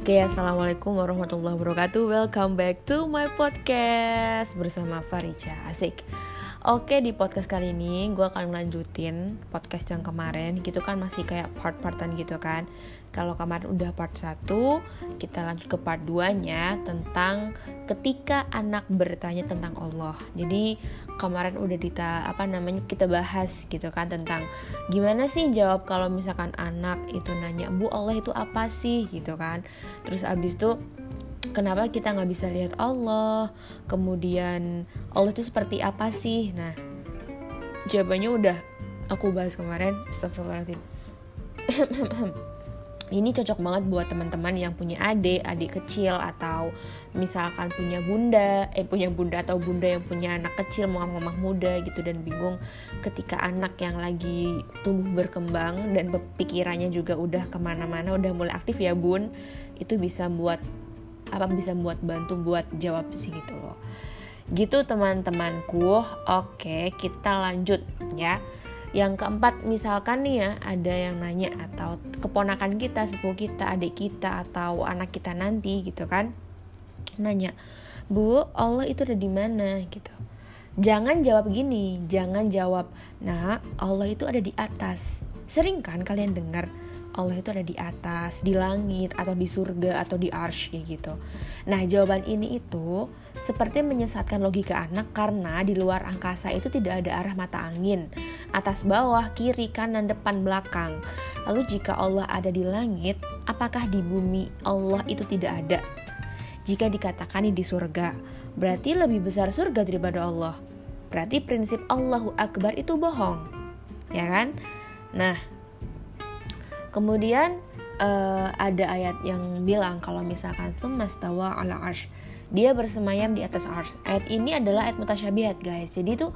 Oke, assalamualaikum warahmatullahi wabarakatuh. Welcome back to my podcast bersama Farica. Asik. Oke, di podcast kali ini gue akan melanjutin podcast yang kemarin. Gitu kan masih kayak part-partan gitu kan. Kalau kemarin udah part 1, kita lanjut ke part 2-nya tentang ketika anak bertanya tentang Allah. Jadi kemarin udah kita apa namanya kita bahas gitu kan tentang gimana sih jawab kalau misalkan anak itu nanya, "Bu, Allah itu apa sih?" gitu kan. Terus abis itu kenapa kita nggak bisa lihat Allah kemudian Allah itu seperti apa sih nah jawabannya udah aku bahas kemarin Astagfirullahaladzim ini cocok banget buat teman-teman yang punya adik, adik kecil atau misalkan punya bunda, eh punya bunda atau bunda yang punya anak kecil, mama-mama muda gitu dan bingung ketika anak yang lagi tumbuh berkembang dan pikirannya juga udah ke mana-mana, udah mulai aktif ya bun, itu bisa buat apa bisa buat bantu buat jawab sih gitu loh. Gitu teman-temanku. Oke kita lanjut ya yang keempat misalkan nih ya ada yang nanya atau keponakan kita sepupu kita adik kita atau anak kita nanti gitu kan nanya bu Allah itu ada di mana? gitu. Jangan jawab gini jangan jawab nah Allah itu ada di atas. Sering kan kalian dengar Allah itu ada di atas, di langit, atau di surga, atau di arsh kayak gitu. Nah jawaban ini itu seperti menyesatkan logika anak karena di luar angkasa itu tidak ada arah mata angin. Atas bawah, kiri, kanan, depan, belakang. Lalu jika Allah ada di langit, apakah di bumi Allah itu tidak ada? Jika dikatakan di surga, berarti lebih besar surga daripada Allah. Berarti prinsip Allahu Akbar itu bohong. Ya kan? Nah, Kemudian uh, ada ayat yang bilang kalau misalkan semastawa ala arsh dia bersemayam di atas arsh. Ayat ini adalah ayat mutasyabihat guys. Jadi itu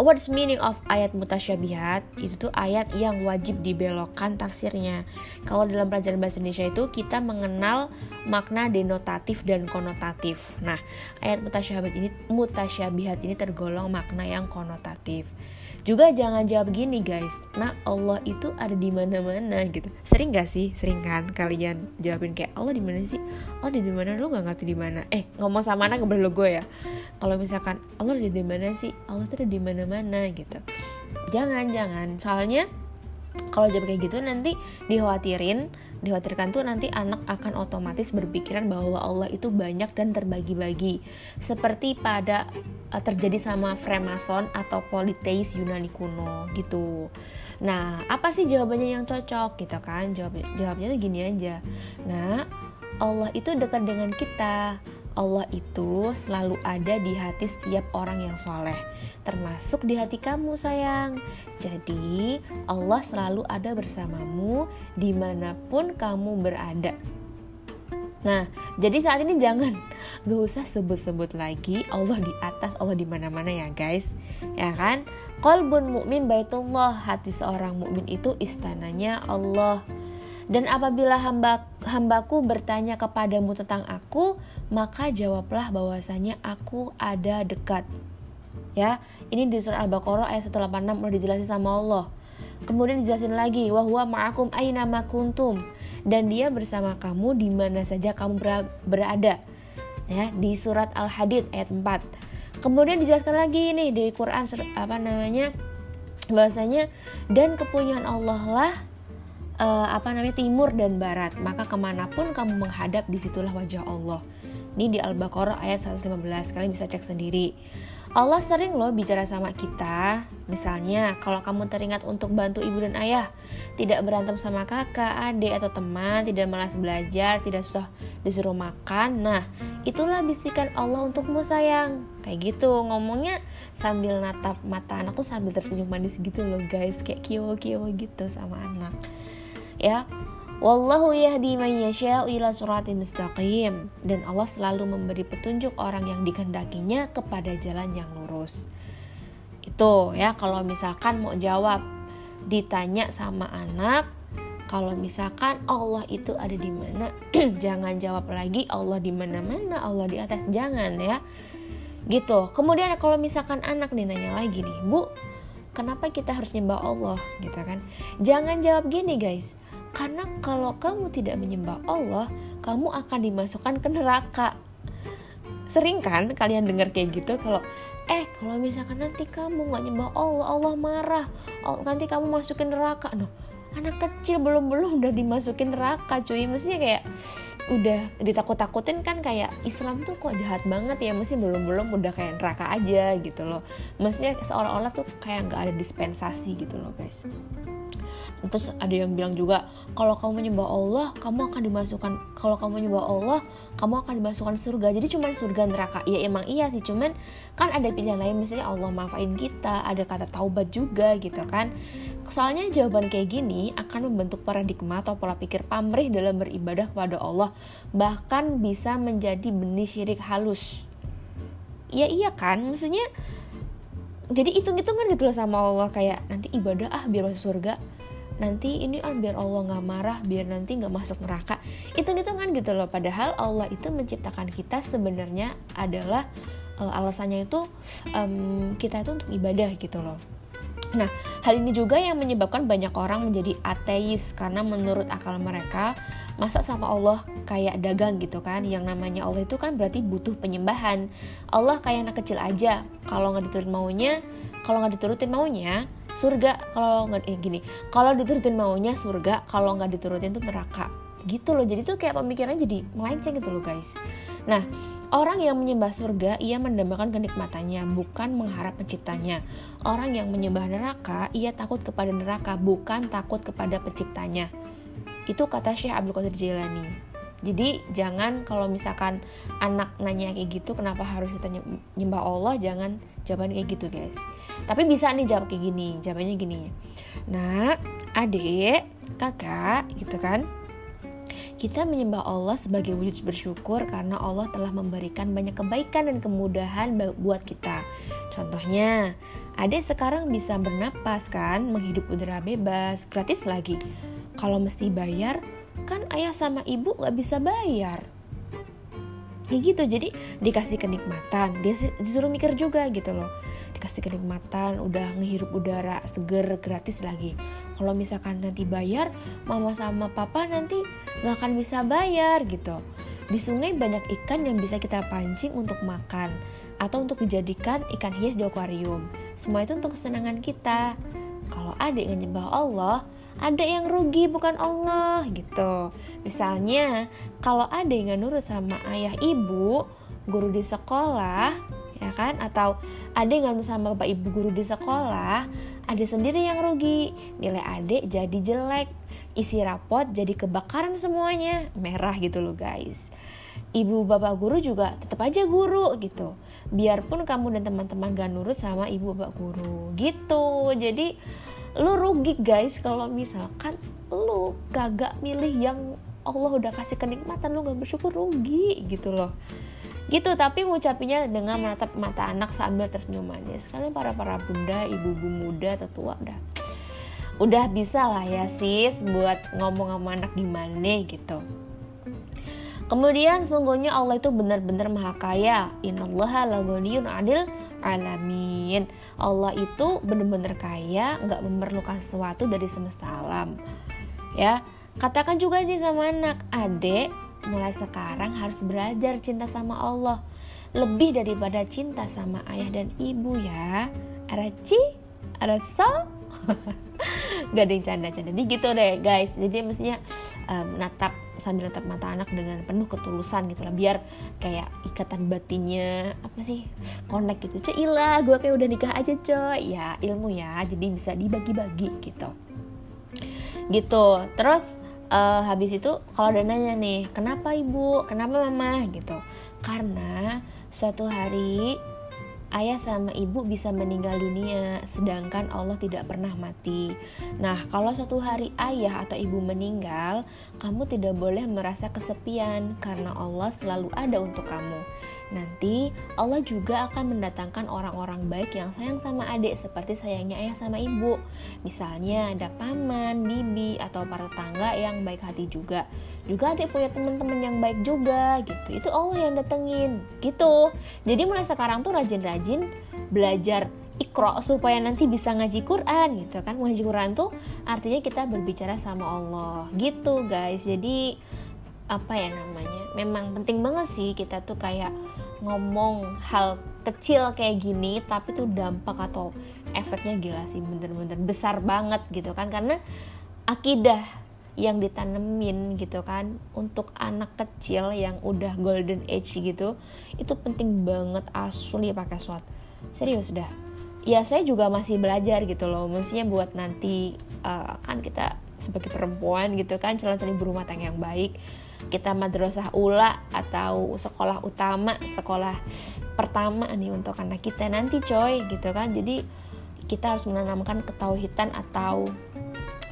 what's meaning of ayat mutasyabihat itu tuh ayat yang wajib dibelokkan tafsirnya. Kalau dalam pelajaran bahasa Indonesia itu kita mengenal makna denotatif dan konotatif. Nah, ayat mutasyabihat ini mutasyabihat ini tergolong makna yang konotatif. Juga jangan jawab gini guys, nah Allah itu ada di mana-mana gitu. Sering gak sih? Sering kan kalian jawabin kayak Allah di mana sih? Allah di mana? Lu gak ngerti di mana? Eh ngomong sama anak boleh gue ya. Kalau misalkan Allah ada di mana sih? Allah tuh ada di mana-mana gitu. Jangan jangan, soalnya kalau jawab kayak gitu nanti dikhawatirin dikhawatirkan tuh nanti anak akan otomatis berpikiran bahwa Allah itu banyak dan terbagi-bagi seperti pada uh, terjadi sama Freemason atau politeis Yunani kuno gitu. Nah, apa sih jawabannya yang cocok gitu kan? Jawab jawabnya tuh gini aja. Nah, Allah itu dekat dengan kita. Allah itu selalu ada di hati setiap orang yang soleh, termasuk di hati kamu, sayang. Jadi, Allah selalu ada bersamamu di mana pun kamu berada. Nah, jadi saat ini jangan gak usah sebut-sebut lagi Allah di atas, Allah di mana-mana ya guys. Ya kan? Qalbun mukmin baitullah, hati seorang mukmin itu istananya Allah. Dan apabila hamba hambaku bertanya kepadamu tentang aku, maka jawablah bahwasanya aku ada dekat. Ya, ini di surah Al-Baqarah ayat 186 udah dijelasin sama Allah. Kemudian dijelasin lagi, wahwa ma'akum aina kuntum dan dia bersama kamu di mana saja kamu berada. Ya, di surat Al-Hadid ayat 4. Kemudian dijelaskan lagi nih di Quran apa namanya? bahwasanya dan kepunyaan Allah lah uh, apa namanya timur dan barat. Maka ke mana pun kamu menghadap di situlah wajah Allah. Ini di Al-Baqarah ayat 115 kalian bisa cek sendiri. Allah sering loh bicara sama kita. Misalnya kalau kamu teringat untuk bantu ibu dan ayah tidak berantem sama kakak, adik atau teman tidak malas belajar, tidak susah disuruh makan. Nah itulah bisikan Allah untukmu sayang. Kayak gitu. Ngomongnya sambil natap mata anakku sambil tersenyum manis gitu loh guys. Kayak kio-kio gitu sama anak ya. Wallahu yahdi man yasha'u ila suratin mustaqim. Dan Allah selalu memberi petunjuk orang yang dikehendakinya kepada jalan yang lurus. Itu ya kalau misalkan mau jawab ditanya sama anak kalau misalkan Allah itu ada di mana jangan jawab lagi Allah di mana-mana Allah di atas jangan ya. Gitu. Kemudian kalau misalkan anak nih nanya lagi nih bu kenapa kita harus nyembah Allah? Gitu kan. Jangan jawab gini guys karena kalau kamu tidak menyembah Allah kamu akan dimasukkan ke neraka. Sering kan kalian dengar kayak gitu kalau eh kalau misalkan nanti kamu nggak nyembah Allah Allah marah. Oh, nanti kamu masukin neraka. No anak kecil belum belum udah dimasukin neraka cuy. Mestinya kayak udah ditakut-takutin kan kayak Islam tuh kok jahat banget ya? Mesti belum belum udah kayak neraka aja gitu loh. Mestinya seolah-olah tuh kayak nggak ada dispensasi gitu loh guys terus ada yang bilang juga kalau kamu menyembah Allah kamu akan dimasukkan kalau kamu menyembah Allah kamu akan dimasukkan surga. Jadi cuma surga neraka. Ya emang iya sih cuman kan ada pilihan lain. Misalnya Allah maafin kita ada kata taubat juga gitu kan. Soalnya jawaban kayak gini akan membentuk paradigma atau pola pikir pamrih dalam beribadah kepada Allah. Bahkan bisa menjadi benih syirik halus. Ya iya kan? Maksudnya jadi hitung-hitungan gitu loh sama Allah. Kayak nanti ibadah ah biar masuk surga nanti ini kan biar Allah nggak marah biar nanti nggak masuk neraka. Itu itu kan gitu loh. Padahal Allah itu menciptakan kita sebenarnya adalah uh, alasannya itu um, kita itu untuk ibadah gitu loh. Nah, hal ini juga yang menyebabkan banyak orang menjadi ateis. Karena menurut akal mereka masa sama Allah kayak dagang gitu kan? Yang namanya Allah itu kan berarti butuh penyembahan. Allah kayak anak kecil aja. Kalau nggak diturutin maunya kalau nggak diturutin maunya surga kalau nggak eh, gini kalau diturutin maunya surga kalau nggak diturutin tuh neraka gitu loh jadi tuh kayak pemikirannya jadi melenceng gitu loh guys nah Orang yang menyembah surga, ia mendambakan kenikmatannya, bukan mengharap penciptanya. Orang yang menyembah neraka, ia takut kepada neraka, bukan takut kepada penciptanya. Itu kata Syekh Abdul Qadir Jailani. Jadi jangan kalau misalkan anak nanya kayak gitu kenapa harus kita nyembah Allah jangan jawaban kayak gitu guys. Tapi bisa nih jawab kayak gini, jawabannya gini. Nah, adik, kakak gitu kan kita menyembah Allah sebagai wujud bersyukur karena Allah telah memberikan banyak kebaikan dan kemudahan buat kita. Contohnya, adik sekarang bisa bernapas kan, menghidup udara bebas, gratis lagi. Kalau mesti bayar, kan ayah sama ibu nggak bisa bayar kayak gitu jadi dikasih kenikmatan. Dia disuruh mikir juga gitu loh. Dikasih kenikmatan udah ngehirup udara seger gratis lagi. Kalau misalkan nanti bayar mama sama papa nanti nggak akan bisa bayar gitu. Di sungai banyak ikan yang bisa kita pancing untuk makan atau untuk dijadikan ikan hias di akuarium. Semua itu untuk kesenangan kita. Kalau adik nyembah Allah ada yang rugi bukan Allah gitu. Misalnya kalau ada yang nurut sama ayah ibu guru di sekolah ya kan? Atau ada yang nurut sama bapak ibu guru di sekolah ada sendiri yang rugi. Nilai adik jadi jelek isi rapot jadi kebakaran semuanya. Merah gitu loh guys. Ibu bapak guru juga tetap aja guru gitu. Biarpun kamu dan teman-teman gak nurut sama ibu bapak guru gitu. Jadi lu rugi guys. Kalau misalkan lu kagak milih yang Allah udah kasih kenikmatan lu gak bersyukur rugi gitu loh. Gitu tapi ngucapinnya dengan menatap mata anak sambil tersenyum manis. Kalian para para bunda ibu-ibu muda atau tua udah udah bisa lah ya sis buat ngomong sama anak gimana gitu Kemudian sungguhnya Allah itu benar-benar maha kaya. Innallaha lagoniyun adil alamin. Allah itu benar-benar kaya, nggak memerlukan sesuatu dari semesta alam. Ya, katakan juga nih sama anak, adek, mulai sekarang harus belajar cinta sama Allah. Lebih daripada cinta sama ayah dan ibu ya. Araci, arasa, gak ada yang canda-canda. Jadi gitu deh guys. Jadi mestinya um, natap sambil natap mata anak dengan penuh ketulusan gitu lah. Biar kayak ikatan batinnya apa sih connect gitu. Cila gue kayak udah nikah aja coy. Ya ilmu ya. Jadi bisa dibagi-bagi gitu. Gitu. Terus uh, habis itu kalau ada nanya nih kenapa ibu? Kenapa mama? Gitu. Karena suatu hari ayah sama ibu bisa meninggal dunia, sedangkan Allah tidak pernah mati. Nah, kalau suatu hari ayah atau ibu meninggal, kamu tidak boleh merasa kesepian karena Allah selalu ada untuk kamu. Nanti Allah juga akan mendatangkan orang-orang baik yang sayang sama adik seperti sayangnya ayah sama ibu. Misalnya ada paman, bibi, atau para tetangga yang baik hati juga. Juga adik punya teman-teman yang baik juga gitu. Itu Allah yang datengin gitu. Jadi mulai sekarang tuh rajin-rajin belajar ikro supaya nanti bisa ngaji Quran gitu kan ngaji Quran tuh artinya kita berbicara sama Allah gitu guys jadi apa ya namanya memang penting banget sih kita tuh kayak ngomong hal kecil kayak gini tapi tuh dampak atau efeknya gila sih bener-bener besar banget gitu kan. Karena akidah yang ditanemin gitu kan untuk anak kecil yang udah golden age gitu itu penting banget asli pakai swat serius dah. Ya saya juga masih belajar gitu loh. Maksudnya buat nanti uh, kan kita sebagai perempuan gitu kan calon-calon ibu rumah tangga yang baik kita madrasah ula atau sekolah utama sekolah pertama nih untuk anak kita nanti coy gitu kan. Jadi kita harus menanamkan ketauhidan atau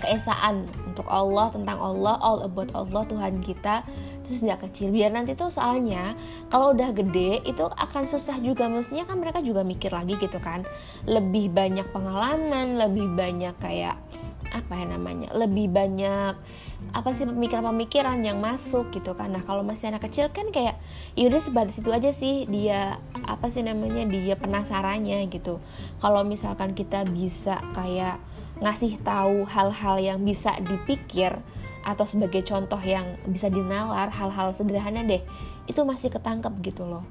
keesaan untuk Allah tentang Allah all about Allah Tuhan kita. Itu sejak kecil biar nanti tuh soalnya kalau udah gede itu akan susah juga. Mestinya kan mereka juga mikir lagi gitu kan. Lebih banyak pengalaman lebih banyak kayak apa ya namanya lebih banyak apa sih pemikiran-pemikiran yang masuk gitu kan. Nah kalau masih anak kecil kan kayak yaudah sebatas itu aja sih dia apa sih namanya dia penasarannya gitu. Kalau misalkan kita bisa kayak ngasih tahu hal-hal yang bisa dipikir atau sebagai contoh yang bisa dinalar hal-hal sederhana deh itu masih ketangkep gitu loh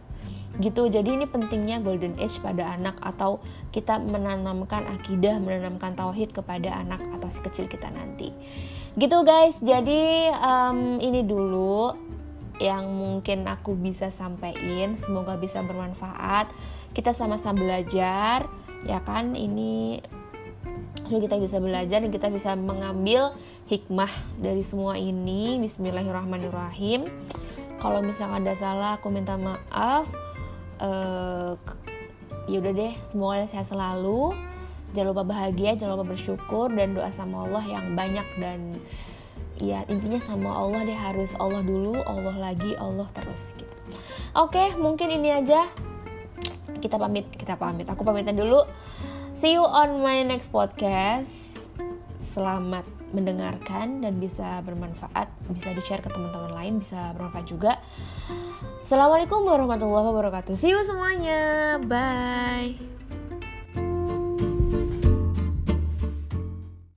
gitu. Jadi ini pentingnya golden age pada anak atau kita menanamkan akidah menanamkan tauhid kepada anak atau si kecil kita nanti. Gitu guys. Jadi um, ini dulu yang mungkin aku bisa sampaikan. Semoga bisa bermanfaat. Kita sama-sama belajar ya kan? Ini supaya kita bisa belajar dan kita bisa mengambil hikmah dari semua ini. Bismillahirrahmanirrahim. Kalau misalkan ada salah aku minta maaf uh, ya udah deh semoga sehat selalu. Jangan lupa bahagia jangan lupa bersyukur dan doa sama Allah yang banyak. Dan ya intinya sama Allah deh harus Allah dulu Allah lagi Allah terus gitu. Oke mungkin ini aja. Kita pamit kita pamit. Aku pamitan dulu. See you on my next podcast. Selamat mendengarkan dan bisa bermanfaat, bisa di-share ke teman-teman lain, bisa bermanfaat juga. Assalamualaikum warahmatullahi wabarakatuh. See you semuanya. Bye.